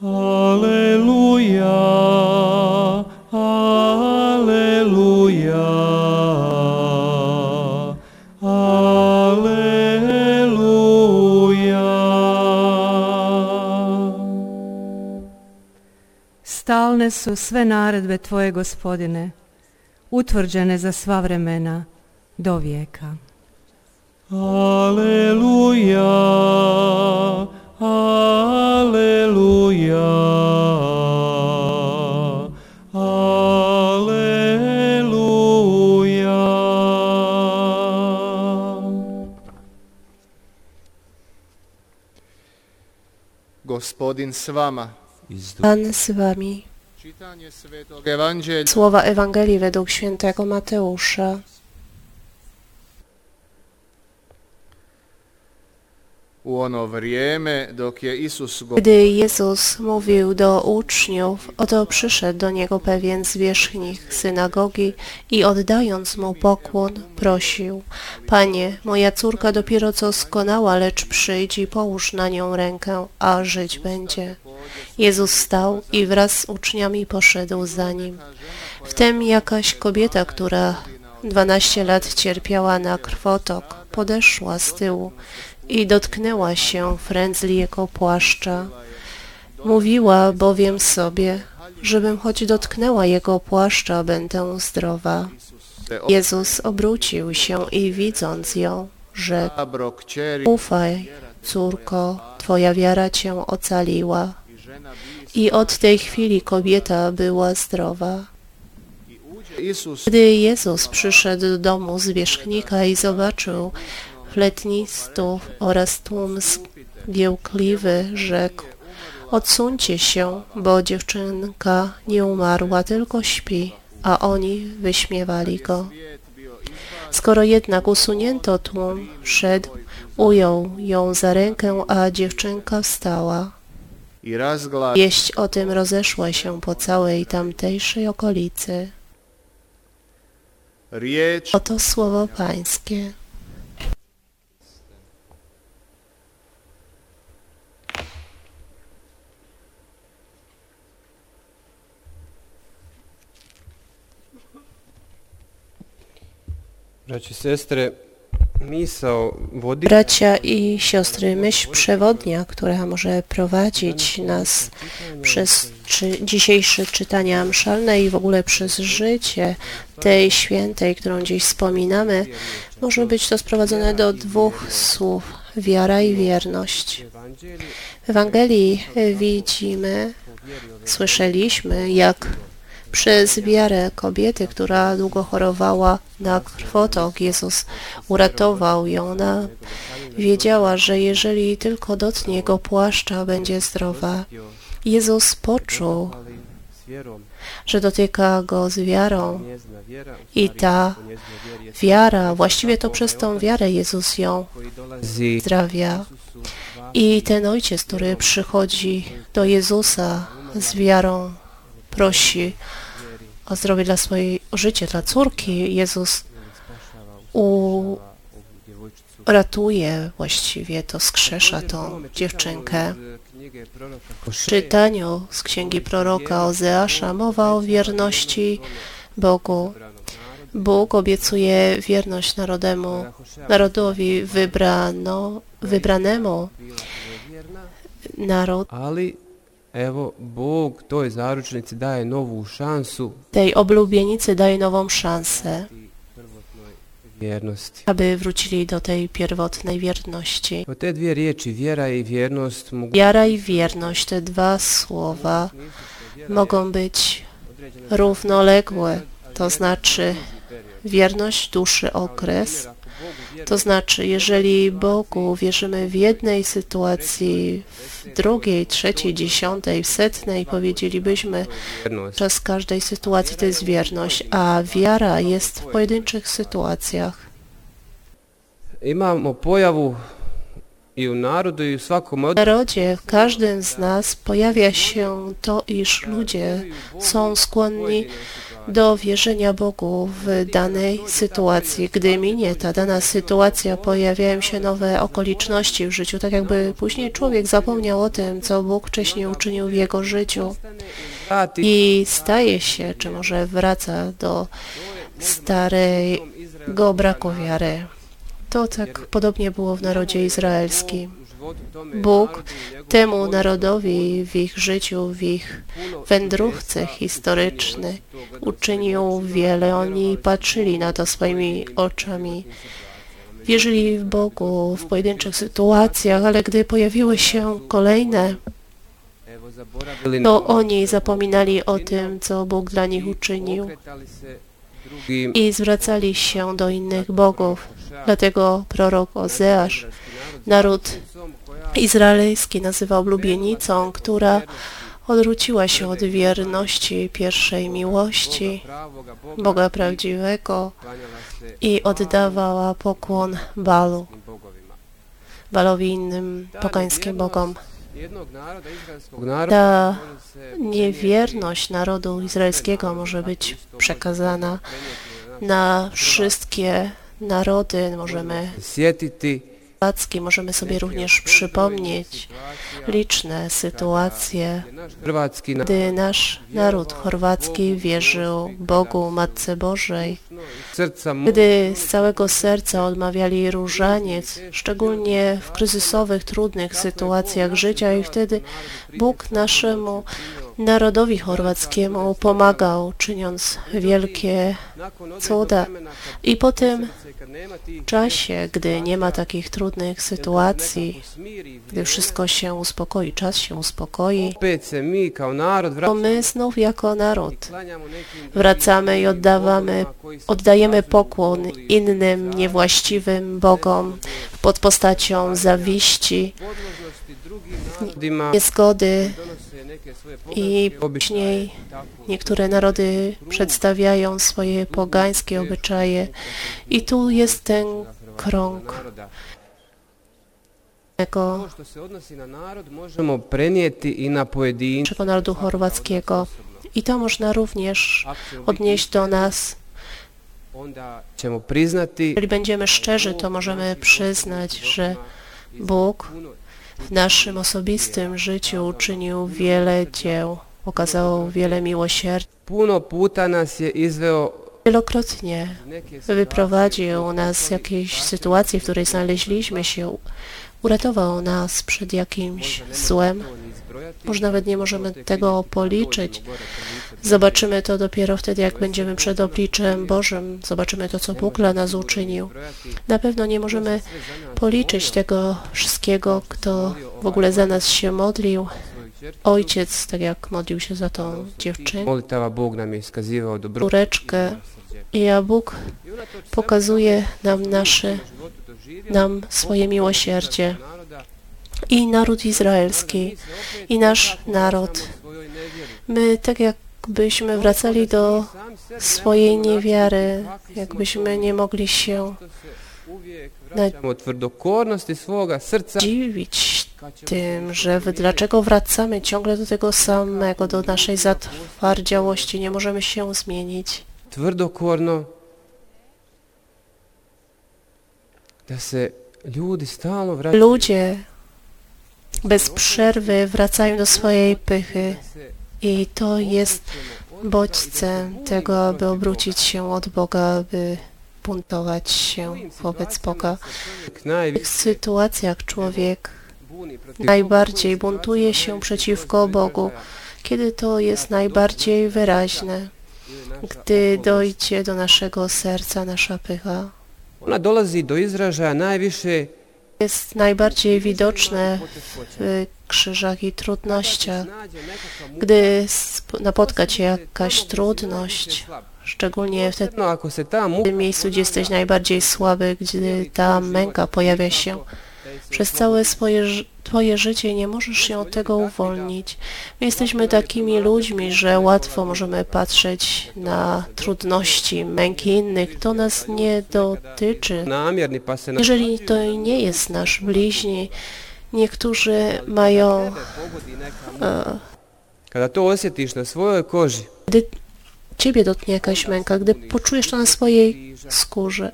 Alleluja, Alleluja, Alleluja. Stalne su sve naredbe Tvoje, gospodine, utvrđene za sva vremena, do vijeka. Alleluja, Alleluja, Alleluja. Gospodin s vama. Pan z wami. Słowa Ewangelii według świętego Mateusza. U ono vrijeme dok je Isus Gdy Jezus mówił do uczniów, oto przyszedł do niego pewien zwierzchnik synagogi i oddając mu pokłon, prosił: Panie, moja córka dopiero co skonała, lecz przyjdź i połóż na nią rękę, a żyć będzie. Jezus stał i wraz z uczniami poszedł za nim. Wtem jakaś kobieta, która 12 lat cierpiała na krwotok, podeszła z tyłu i dotknęła się frędzli jego płaszcza. Mówiła bowiem sobie, żebym choć dotknęła jego płaszcza, będę zdrowa. Jezus obrócił się i widząc ją, rzekł, ufaj, córko, twoja wiara cię ocaliła. I od tej chwili kobieta była zdrowa. Gdy Jezus przyszedł do domu zwierzchnika i zobaczył fletnistów oraz tłum zgiełkliwy, rzekł Odsuńcie się, bo dziewczynka nie umarła, tylko śpi, a oni wyśmiewali go. Skoro jednak usunięto tłum, szedł, ujął ją za rękę, a dziewczynka wstała. Wieść o tym rozeszła się po całej tamtejszej okolicy. Oto słowo Pańskie. Braće i sestre, misao vodi Bracia i siostry, myśl przewodnia, która może prowadzić nas przez czy, dzisiejsze czytania mszalne i w ogóle przez życie tej świętej, którą dziś wspominamy, może być to sprowadzone do dwóch słów. Wiara i wierność. W Ewangelii widzimy, słyszeliśmy, jak przez wiarę kobiety, która długo chorowała na krwotok, Jezus uratował ją. Ona wiedziała, że jeżeli tylko dotknie jego płaszcza, będzie zdrowa. Jezus poczuł, że dotyka go z wiarą i ta wiara, właściwie to przez tą wiarę Jezus ją zdrawia. I ten ojciec, który przychodzi do Jezusa z wiarą, prosi o zdrowie dla swojej, o życie dla córki, Jezus uratuje właściwie, to skrzesza tą dziewczynkę. W czytaniu z księgi proroka Ozeasza mowa o wierności Bogu. Bóg obiecuje wierność narodemu, narodowi wybrano, wybranemu. Naród evo, Bog toj zaručnici daje novu šansu tej oblubienicy daje nową szansę, vjernosti. aby wrócili do tej pierwotnej wierności. O te dvije riječi, vjera i vjernost, mogu Wiara i wierność, te dwa słowa mogą być równoległe, to znaczy wierność dłuższy okres, to znaczy jeżeli Bogu wierzymy w jednej sytuacji, w drugiej, trzeciej, dziesiątej, w setnej, powiedzielibyśmy, czas każdej sytuacji to jest wierność, a wiara jest w pojedynczych sytuacjach. Imamo pojavu i u narodu i svakom W od narodzie, w każdym z nas pojawia się to, iż ludzie są skłonni do wierzenia Bogu w danej sytuacji. Gdy minie ta dana sytuacja, pojawiają się nowe okoliczności w życiu, tak jakby później człowiek zapomniał o tym, co Bóg wcześniej uczynił w jego życiu i staje się, czy może wraca do starego braku wiary. To tak podobnie było w narodzie izraelskim. Bóg temu narodowi w ich życiu, w ich wędrówce historycznej uczynił wiele. Oni patrzyli na to swoimi oczami. Wierzyli w Bogu w pojedynczych sytuacjach, ale gdy pojawiły się kolejne, to oni zapominali o tym, co Bóg dla nich uczynił i zwracali się do innych bogów. Dlatego prorok Ozeasz naród izraelski nazywał blubienicą, która odwróciła się od wierności pierwszej miłości Boga prawdziwego i oddawała pokłon Balu. Balowi innym pogańskim bogom. Ta niewierność narodu izraelskiego może być przekazana na wszystkie narody. Możemy Słowacki możemy sobie również przypomnieć liczne sytuacje, gdy nasz naród chorwacki wierzył Bogu Matce Bożej, gdy z całego serca odmawiali różaniec, szczególnie w kryzysowych, trudnych sytuacjach życia i wtedy Bóg naszemu narodowi chorwackiemu pomagał, czyniąc wielkie cuda. I po tym czasie, gdy nie ma takich trudnych sytuacji, gdy wszystko się uspokoi, czas się uspokoi, to my znów jako naród wracamy i oddawamy, oddajemy pokłon innym niewłaściwym bogom pod postacią zawiści, niezgody i później niektóre narody przedstawiają swoje pogańskie obyczaje i tu jest ten krąg tego prenijeti i na narodu chorwackiego. I to można również odnieść do nas. Jeżeli będziemy szczerzy, to możemy przyznać, że Bóg w naszym osobistym życiu uczynił wiele dzieł, okazał wiele miłosierdzia. puno puta nas je izveo Wielokrotnie wyprowadził nas z jakiejś sytuacji, w której znaleźliśmy się, uratował nas przed jakimś złem. Może nawet nie możemy tego policzyć. Zobaczymy to dopiero wtedy, jak będziemy przed obliczem Bożym. Zobaczymy to, co Bóg dla nas uczynił. Na pewno nie możemy policzyć tego wszystkiego, kto w ogóle za nas się modlił. Ojciec, tak jak modlił się za tą dziewczynę, córeczkę. I a Bóg pokazuje nam nasze, nam swoje miłosierdzie. I naród izraelski, i nasz naród. My tak jakbyśmy wracali do swojej niewiary, jakbyśmy nie mogli się dziwić tym, że dlaczego wracamy ciągle do tego samego, do naszej zatwardziałości, nie możemy się zmienić. vraćaju Ludzie bez przerwy wracają do swojej pychy i to jest bodźcem tego, aby obrócić się od Boga, aby buntować się wobec Boga. W tych sytuacjach człowiek najbardziej buntuje się przeciwko Bogu, kiedy to jest najbardziej wyraźne, gdy dojdzie do naszego serca nasza pycha. Ona dolazi do izražaja najviše Jest najbardziej widoczne w krzyżach i trudnościach. Gdy napotka cię jakaś trudność, szczególnie No w tym miejscu, gdzie jesteś najbardziej słaby, gdy ta męka pojawia się przez całe swoje, Twoje życie, nie możesz się od tego uwolnić. My jesteśmy takimi ludźmi, że łatwo możemy patrzeć na trudności, męki innych. To nas nie dotyczy. Jeżeli to nie jest nasz bliźni, niektórzy mają e, Kada to osjetiš na svojoj koži, Gdy ciebie dotknie jakaś męka, gdy poczujesz to na swojej skórze,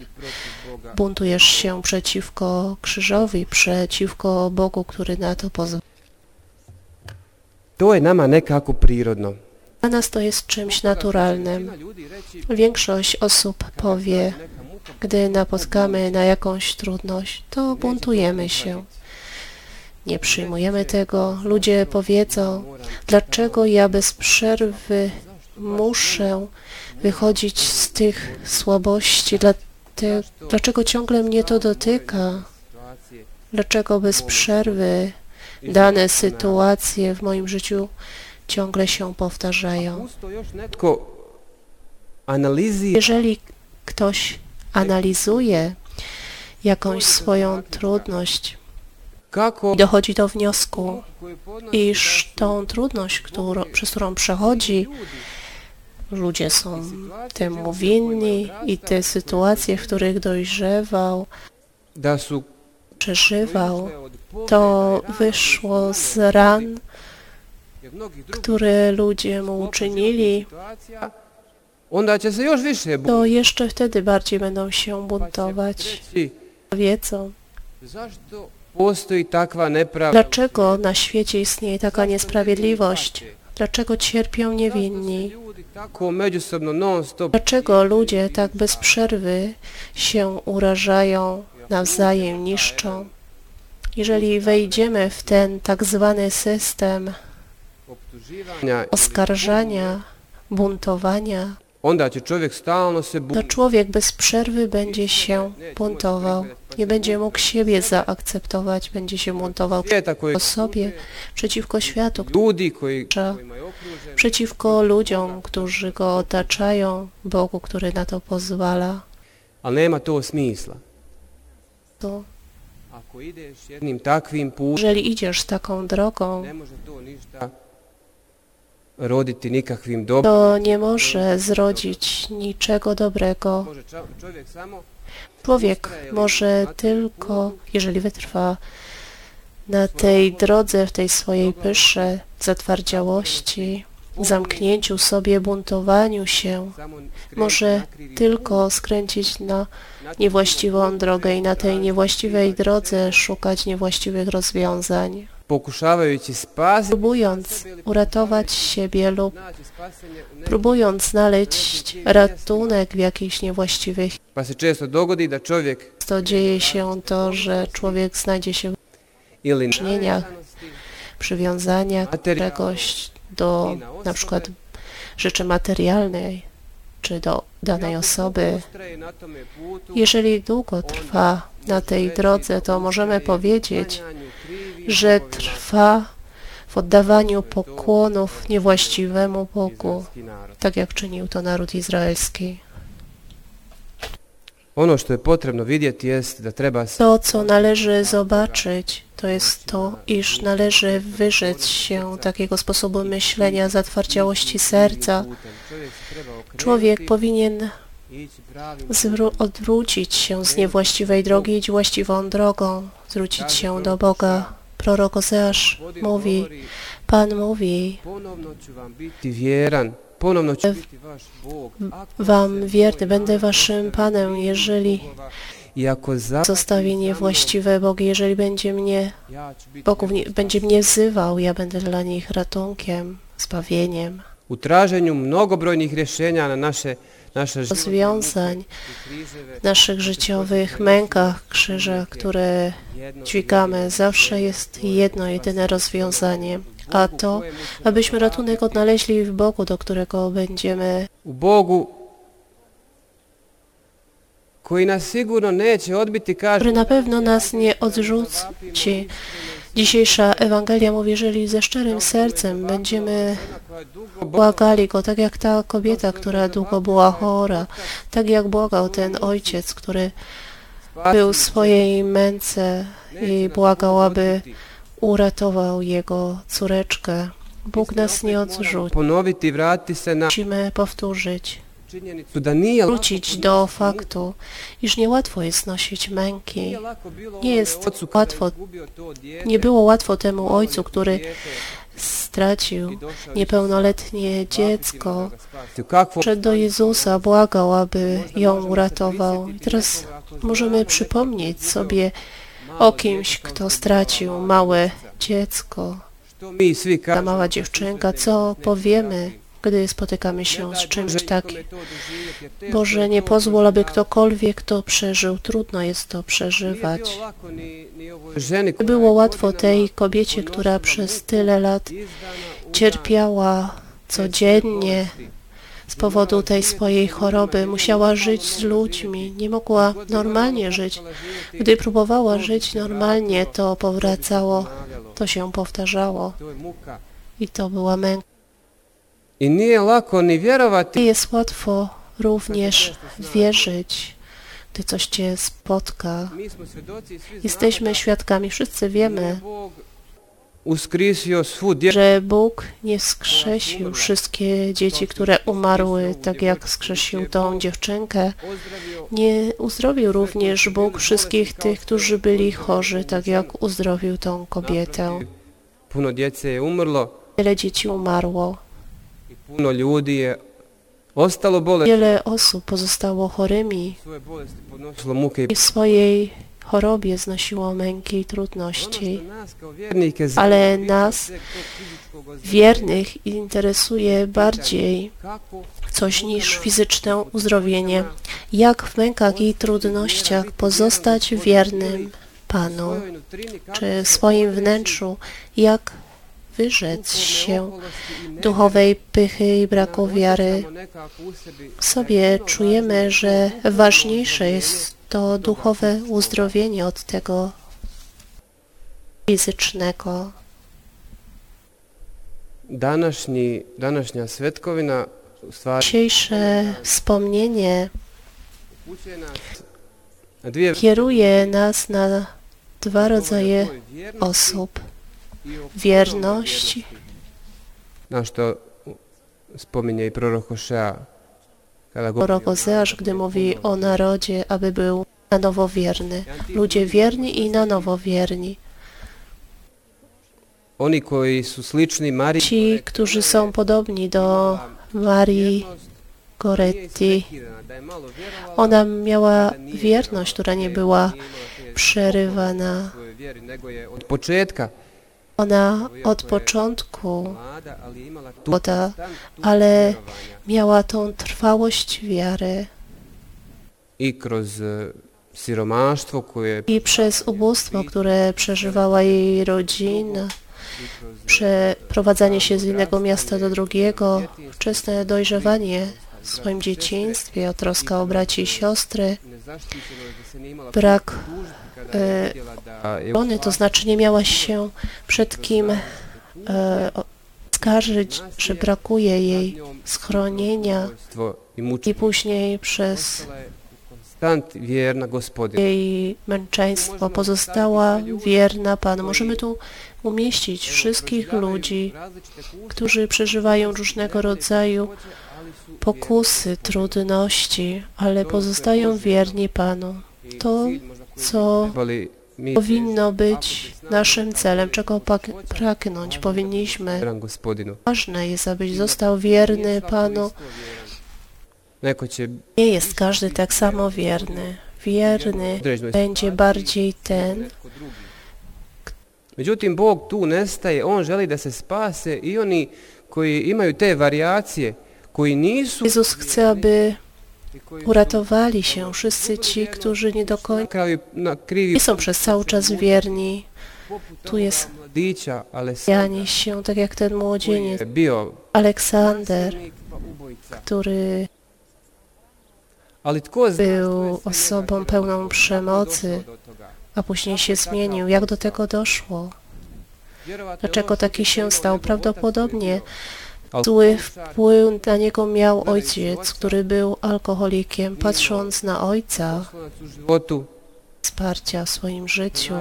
buntujesz się przeciwko krzyżowi, przeciwko Bogu, który na to pozwala. To je nama nekako prirodno. Dla nas to jest czymś naturalnym. Większość osób powie, gdy napotkamy na jakąś trudność, to buntujemy się. Nie przyjmujemy tego. Ludzie powiedzą, dlaczego ja bez przerwy muszę wychodzić z tych słabości, dlaczego ciągle mnie to dotyka, dlaczego bez przerwy dane sytuacje w moim życiu ciągle się powtarzają. Jeżeli ktoś analizuje jakąś swoją trudność dochodzi do wniosku, iż tą trudność, którą, przez którą przechodzi, ludzie są temu winni i te sytuacje, w których dojrzewał, przeżywał, to wyszło z ran, które ludzie mu uczynili, to jeszcze wtedy bardziej będą się buntować. Wiedzą, dlaczego na świecie istnieje taka niesprawiedliwość, dlaczego cierpią niewinni, dlaczego ludzie tak bez przerwy się urażają, nawzajem niszczą. Jeżeli wejdziemy w ten tak zwany system oskarżania, buntowania, to człowiek bez przerwy będzie się buntował. Nie będzie mógł siebie zaakceptować, będzie się buntował svijeta koji o sobie, przeciwko światu, przeciwko ludziom, którzy go otaczają, Bogu, który na to pozwala. ali nema to smisla To, jeżeli idziesz taką drogą, roditi nikakvim to nie może zrodzić niczego dobrego. Człowiek może tylko, jeżeli wytrwa na tej drodze, w tej swojej pysze, zatwardziałości, zamknięciu sobie, buntowaniu się, może tylko skręcić na niewłaściwą drogę i na tej niewłaściwej drodze szukać niewłaściwych rozwiązań, próbując uratować siebie lub próbując znaleźć ratunek w dogodi da čovjek To dzieje się to, że człowiek znajdzie się w przywiązaniach materijalnog czegoś do na przykład rzeczy materialnej czy do danej osoby. Jeżeli długo trwa na tej drodze, to możemy powiedzieć, że trwa w oddawaniu pokłonów niewłaściwemu Bogu, tak jak czynił to naród izraelski. Ono što je potrebno vidjeti jest da treba To, co należy zobaczyć, to jest to, iż należy wyrzec się takiego sposobu myślenia, zatwardziałości serca. Człowiek powinien odwrócić się z niewłaściwej drogi i iść właściwą drogą, zwrócić się do Boga. Prorok Ozeasz mówi, Pan mówi, Wam wierny będę Waszym Panem, jeżeli I ako za zostawi niewłaściwe Bogi, jeżeli będzie mnie, Bogów nie, będzie mnie wzywał, ja będę dla nich ratunkiem, zbawieniem, u traženju mnogobrojnih rješenja na životne rozwiązań w naszych życiowych mękach, krzyżach, które dźwigamy. Zawsze jest jedno, jedyne rozwiązanie, a to, abyśmy ratunek odnaleźli w Bogu, do którego będziemy u Bogu koji nas sigurno neće odbiti, kaže który na pewno nas nie odrzuci. Dzisiejsza Ewangelia mówi, jeżeli ze szczerym sercem będziemy błagali Go, tak jak ta kobieta, która długo była chora, tak jak błagał ten ojciec, który był w swojej męce i błagał, aby uratował jego córeczkę. Bóg nas nie odrzuci. Musimy powtórzyć, wrócić do faktu, iż niełatwo jest nosić męki. Nie jest łatwo, Nie było łatwo temu ojcu, który stracił niepełnoletnie dziecko, szedł do Jezusa, błagał, aby ją uratował. I teraz możemy przypomnieć sobie o kimś, kto stracił małe dziecko, ta mała dziewczynka, co powiemy, gdy spotykamy się z czymś takim. Boże, nie pozwól, aby ktokolwiek to przeżył. Trudno jest to przeżywać. Było łatwo tej kobiecie, która przez tyle lat cierpiała codziennie z powodu tej swojej choroby. Musiała żyć z ludźmi, nie mogła normalnie żyć. Gdy próbowała żyć normalnie, to powracało, to się powtarzało i to była męka. I nije lako ni vjerovati Nie jest łatwo również wierzyć, gdy coś cię spotka. Jesteśmy świadkami, wszyscy wiemy, że Bóg nie wskrzesił wszystkie dzieci, które umarły, tak jak wskrzesił tą dziewczynkę. Nie uzdrowił również Bóg wszystkich tych, którzy byli chorzy, tak jak uzdrowił tą kobietę. Wiele dzieci umarło, puno ljudi je ostalo bolesno. wiele osób pozostało chorymi i w swojej chorobie znosiło męki i trudności. Ale nas. Wiernych interesuje bardziej coś niż fizyczne uzdrowienie. Jak w mękach i trudnościach pozostać wiernym Panu, czy w swoim wnętrzu, jak wyrzec się duchowej pychy i braku wiary. W sobie czujemy, że ważniejsze jest to duchowe uzdrowienie od tego fizycznego. Dzisiejsze wspomnienie kieruje nas na dwa rodzaje osób. I o Wierność, na što spominje i prorok Ozeasz, gdy mówi o narodzie, aby był na nowo wierny. Ludzie wierni i na nowo wierni. oni koji su slični Mariji Ci, którzy są podobni do Marii Goretti. Ona miała wierność, która nie była przerywana. od početka Ona od początku konstantu ale miała tą trwałość wiary. I e, i przez ubóstwo, które przeżywała jej rodzina, przeprowadzanie się z jednego miasta do drugiego, wczesne dojrzewanie w swoim dzieciństwie, troska o braci i siostry, brak kada e, to znaczy nie miała się przed kim e, skarżyć, że brakuje jej schronienia i później przez jej męczeństwo pozostała wierna Panu. Możemy tu umieścić wszystkich ludzi, którzy przeżywają różnego rodzaju pokusy, trudności, ale pozostają wierni Panu. To, co powinno być naszym celem, czego pragnąć powinniśmy. Ważne jest, abyś został wierny Panu. Nie jest każdy tak samo wierny. Wierny będzie bardziej ten. Međutim, Bog tu nestaje, On želi da se spase i oni koji imaju te nisu Jezus chce, aby uratowali się wszyscy ci, którzy nie do końca nie są przez cały czas wierni. Tu jest mladića, ale Jani się, tak jak ten młodzieniec Aleksander, który był osobą pełną przemocy, a później się zmienił. Jak do tego doszło? Dlaczego taki się stał? Prawdopodobnie zły wpływ na niego miał ojciec, który był alkoholikiem. Patrząc na ojca, wsparcia w swoim życiu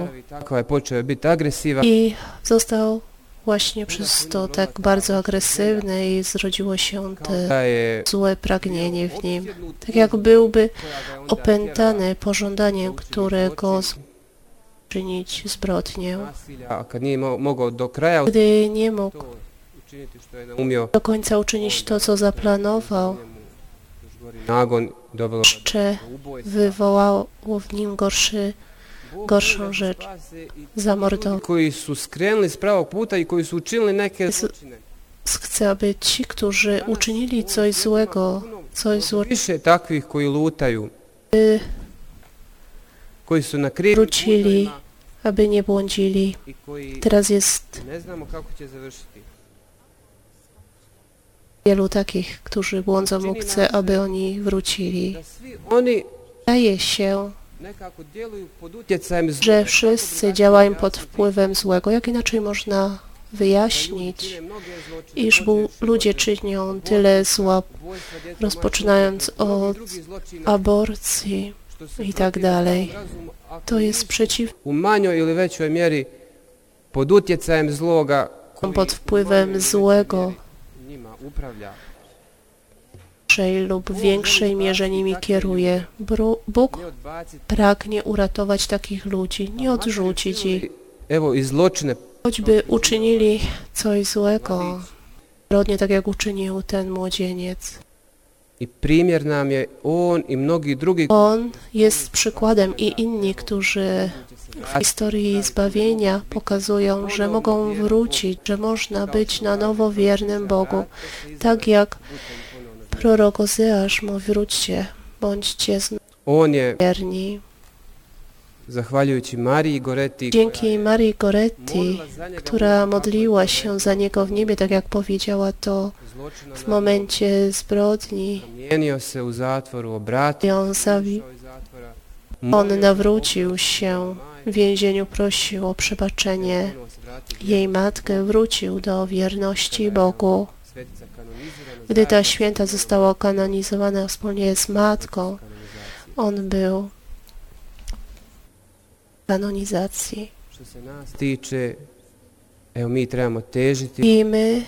i został właśnie przez to tak bardzo agresywny i zrodziło się je złe pragnienie w nim. Tak jak byłby opętany pożądaniem, którego czynić zbrodnię. kraja Gdy nie mógł do końca uczynić to, co zaplanował, jeszcze wywołało w nim gorszy, gorszą rzecz. zamordował. Chce, aby ci, którzy uczynili coś złego, coś krivim Wrócili. aby nie błądzili. Teraz jest wielu takich, którzy błądzą mu. Chce, aby oni wrócili. Wydaje się, że wszyscy działają pod wpływem złego. Jak inaczej można wyjaśnić, iż ludzie czynią tyle zła, rozpoczynając od aborcji i tak dalej. To jest przeciw pod wpływem złego. Mniejszej lub większej mierze nimi kieruje. Bóg pragnie uratować takich ludzi, nie odrzucić ich. Choćby uczynili coś złego, rodnie tak jak uczynił ten młodzieniec. I nam je on i mnogi drugi On jest przykładem i inni, którzy w historii zbawienia pokazują, że mogą wrócić, że można być na nowo wiernym Bogu. Tak jak prorok Ozeasz mówi, wróćcie, bądźcie wierni. Dzięki Marii Goretti, która modliła się za niego w niebie, tak jak powiedziała to w momencie zbrodni, ją zatvora, On nawrócił się w więzieniu, prosił o przebaczenie. Jej matkę wrócił do wierności Bogu. Gdy ta święta została kanonizowana wspólnie z matką, on był kanonizacji. Što se nas tiče, evo mi trebamo težiti I my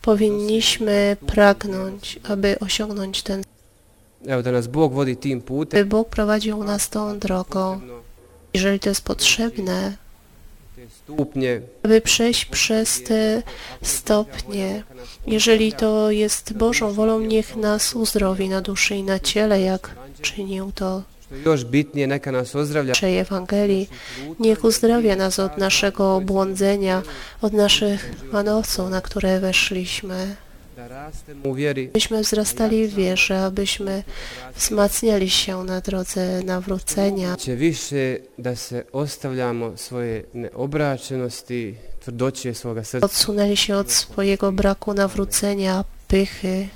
powinniśmy pragnąć, aby osiągnąć ten evo da nas Bog vodi tim putem. by Bóg prowadził nas tą drogą. Jeżeli to jest potrzebne, te stupnje, aby przejść przez te stopnie, jeżeli to jest Bożą wolą, niech nas uzdrowi na duszy i na ciele, jak czynił to još bitnije, neka nas ozdravlja naszej Ewangelii. Niech uzdrawia nas od naszego błądzenia, od naszych manowców, na które weszliśmy. Byśmy wzrastali w wierze, abyśmy wzmacniali się na drodze nawrócenia, će više da se ostavljamo svoje neobračenosti, tvrdoće svoga srca. odsunęli się od swojego braku nawrócenia, pychy,